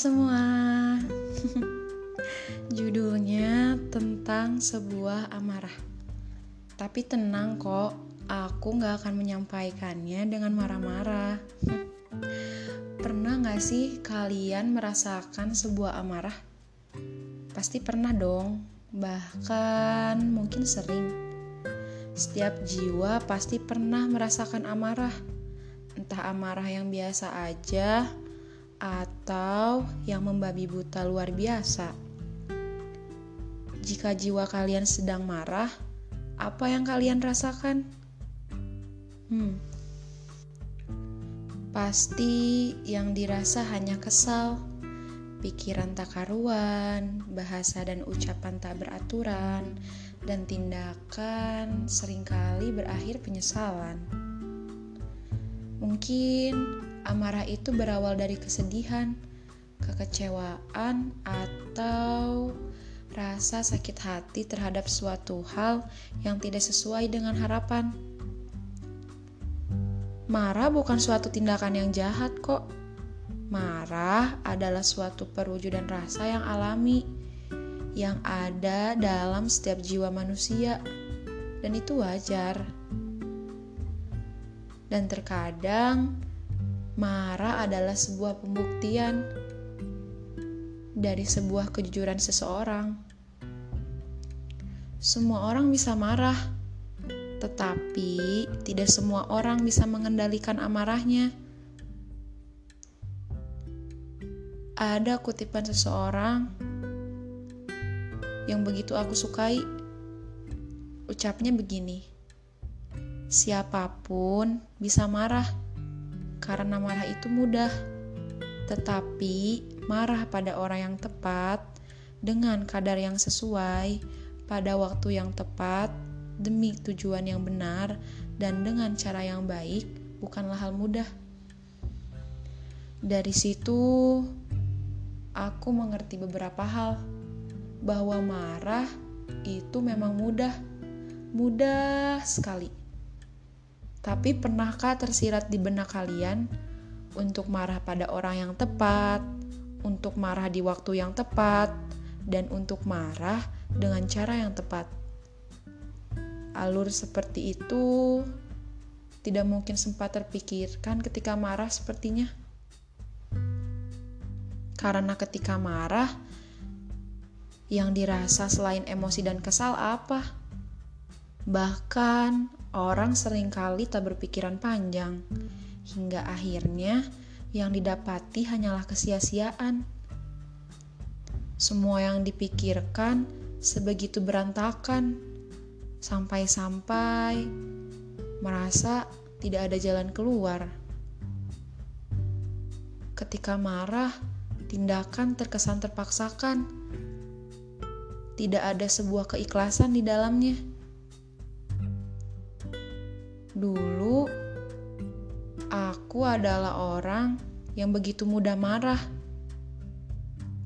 semua. Judulnya tentang sebuah amarah. Tapi tenang kok Aku gak akan menyampaikannya dengan marah-marah. Pernah gak sih kalian merasakan sebuah amarah? Pasti pernah dong Bahkan mungkin sering. Setiap jiwa pasti pernah merasakan amarah. Entah amarah yang biasa aja atau yang membabi buta luar biasa. Jika jiwa kalian sedang marah, apa yang kalian rasakan? Hmm. Pasti yang dirasa hanya kesal, pikiran tak karuan, bahasa dan ucapan tak beraturan, dan tindakan sering kali berakhir penyesalan. Mungkin Amarah itu berawal dari kesedihan, kekecewaan, atau rasa sakit hati terhadap suatu hal yang tidak sesuai dengan harapan. Marah bukan suatu tindakan yang jahat, kok. Marah adalah suatu perwujudan rasa yang alami, yang ada dalam setiap jiwa manusia, dan itu wajar. Dan terkadang marah adalah sebuah pembuktian dari sebuah kejujuran seseorang. Semua orang bisa marah, tetapi tidak semua orang bisa mengendalikan amarahnya. Ada kutipan seseorang yang begitu aku sukai. Ucapnya begini: "Siapa pun bisa marah." Karena marah itu mudah, tetapi marah pada orang yang tepat dengan kadar yang sesuai pada waktu yang tepat demi tujuan yang benar dan dengan cara yang baik bukanlah hal mudah. Dari situ, aku mengerti beberapa hal bahwa marah itu memang mudah, mudah sekali. Tapi pernahkah tersirat di benak kalian untuk marah pada orang yang tepat, untuk marah di waktu yang tepat, dan untuk marah dengan cara yang tepat? Alur seperti itu tidak mungkin sempat terpikirkan ketika marah sepertinya. Karena ketika marah, yang dirasa selain emosi dan kesal apa? Bahkan Orang sering kali tak berpikiran panjang, hingga akhirnya yang didapati hanyalah kesia-siaan. Semua yang dipikirkan sebegitu berantakan, sampai-sampai merasa tidak ada jalan keluar. Ketika marah, tindakan terkesan terpaksakan. Tidak ada sebuah keikhlasan di dalamnya Dulu, aku adalah orang yang begitu mudah marah.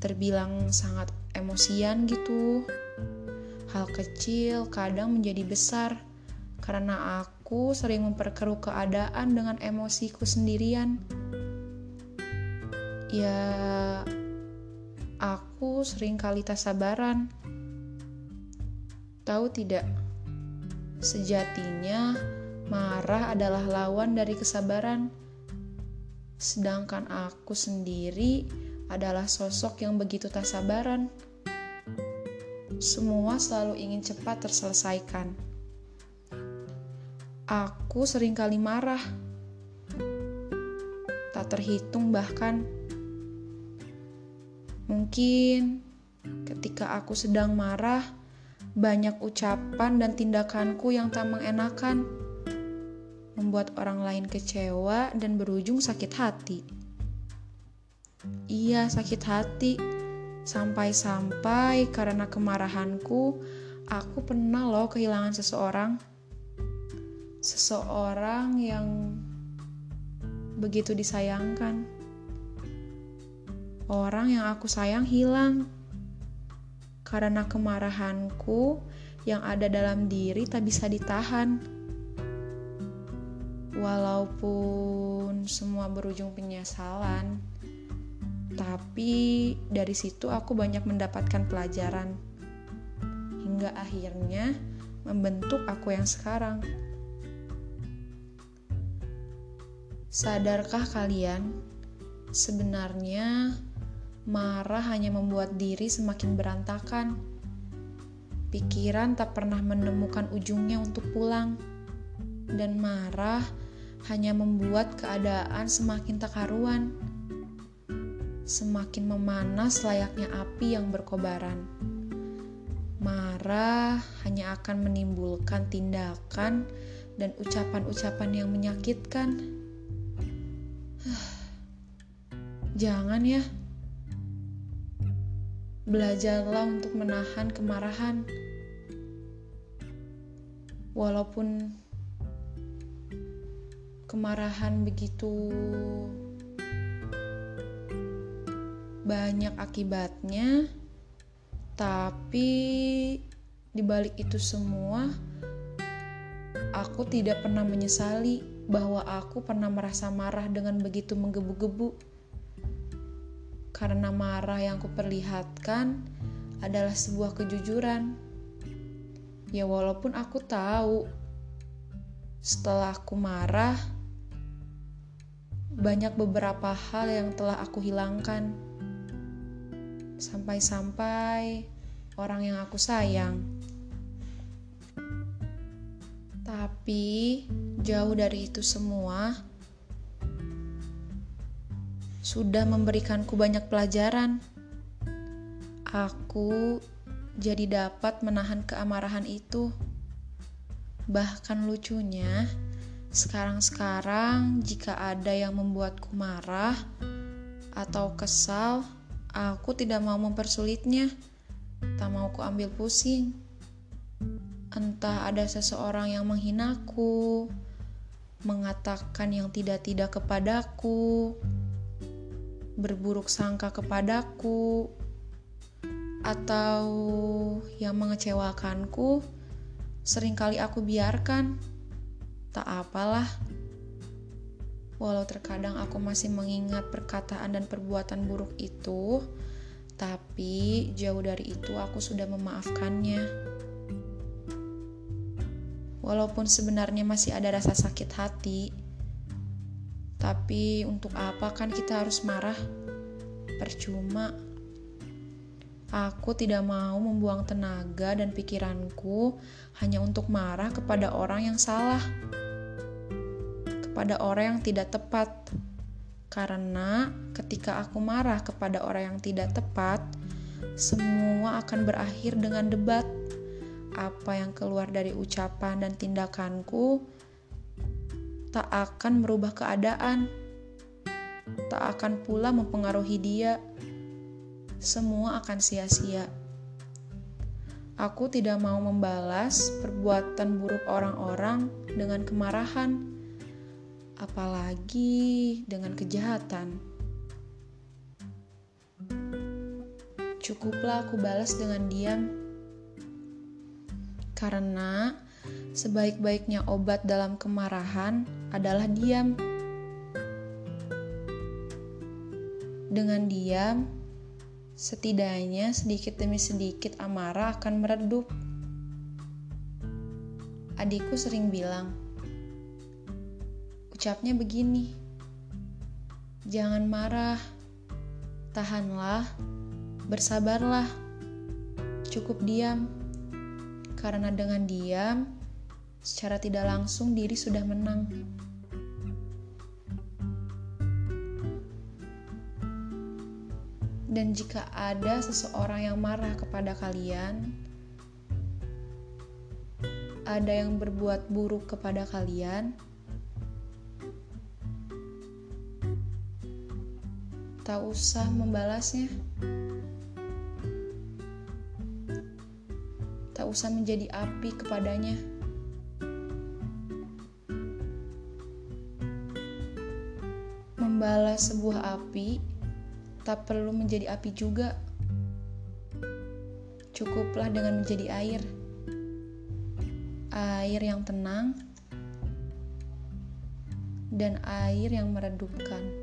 Terbilang sangat emosian gitu. Hal kecil kadang menjadi besar karena aku sering memperkeruh keadaan dengan emosiku sendirian. Ya, aku sering kali tak sabaran. Tahu tidak? Sejatinya, Marah adalah lawan dari kesabaran, sedangkan aku sendiri adalah sosok yang begitu tak sabaran. Semua selalu ingin cepat terselesaikan. Aku sering kali marah, tak terhitung bahkan. Mungkin ketika aku sedang marah, banyak ucapan dan tindakanku yang tak mengenakan membuat orang lain kecewa dan berujung sakit hati. Iya, sakit hati. Sampai-sampai karena kemarahanku, aku pernah loh kehilangan seseorang. Seseorang yang begitu disayangkan. Orang yang aku sayang hilang. Karena kemarahanku yang ada dalam diri tak bisa ditahan walaupun semua berujung penyesalan, Tapi dari situ aku banyak mendapatkan pelajaran hingga akhirnya membentuk aku yang sekarang. Sadarkah kalian, sebenarnya marah hanya membuat diri semakin berantakan. Pikiran tak pernah menemukan ujungnya untuk pulang, dan marah hanya membuat keadaan semakin tak karuan, semakin memanas layaknya api yang berkobaran. Marah hanya akan menimbulkan tindakan dan ucapan-ucapan yang menyakitkan Jangan ya. Belajarlah untuk menahan kemarahan. Walaupun kemarahan begitu banyak akibatnya, tapi di balik itu semua, aku tidak pernah menyesali bahwa aku pernah merasa marah dengan begitu menggebu-gebu. Karena marah yang kuperlihatkan adalah sebuah kejujuran. Ya walaupun aku tahu setelah aku marah banyak beberapa hal yang telah aku hilangkan. Sampai-sampai orang yang aku sayang tapi jauh dari itu semua, sudah memberikanku banyak pelajaran. Aku jadi dapat menahan keamarahan itu. Bahkan lucunya, sekarang-sekarang jika ada yang membuatku marah atau kesal, aku tidak mau mempersulitnya. Tak mau ku ambil pusing entah ada seseorang yang menghinaku, mengatakan yang tidak-tidak kepadaku, berburuk sangka kepadaku, atau yang mengecewakanku, sering kali aku biarkan. Tak apalah. Walau terkadang aku masih mengingat perkataan dan perbuatan buruk itu, tapi jauh dari itu aku sudah memaafkannya. Walaupun sebenarnya masih ada rasa sakit hati, tapi untuk apa kan kita harus marah? Percuma. Aku tidak mau membuang tenaga dan pikiranku hanya untuk marah kepada orang yang salah, kepada orang yang tidak tepat. Karena ketika aku marah kepada orang yang tidak tepat, semua akan berakhir dengan debat apa yang keluar dari ucapan dan tindakanku tak akan merubah keadaan, tak akan pula mempengaruhi dia. Semua akan sia-sia. Aku tidak mau membalas perbuatan buruk orang-orang dengan kemarahan, apalagi dengan kejahatan. Cukuplah aku balas dengan diam karena sebaik-baiknya obat dalam kemarahan adalah diam. Dengan diam, setidaknya sedikit demi sedikit amarah akan meredup. Adikku sering bilang, ucapnya begini, jangan marah, tahanlah, bersabarlah, cukup diam. Karena dengan diam, secara tidak langsung diri sudah menang. Dan jika ada seseorang yang marah kepada kalian, ada yang berbuat buruk kepada kalian, tak usah membalasnya. tak usah menjadi api kepadanya. Membalas sebuah api tak perlu menjadi api juga. Cukuplah dengan menjadi air. Air yang tenang dan air yang meredupkan.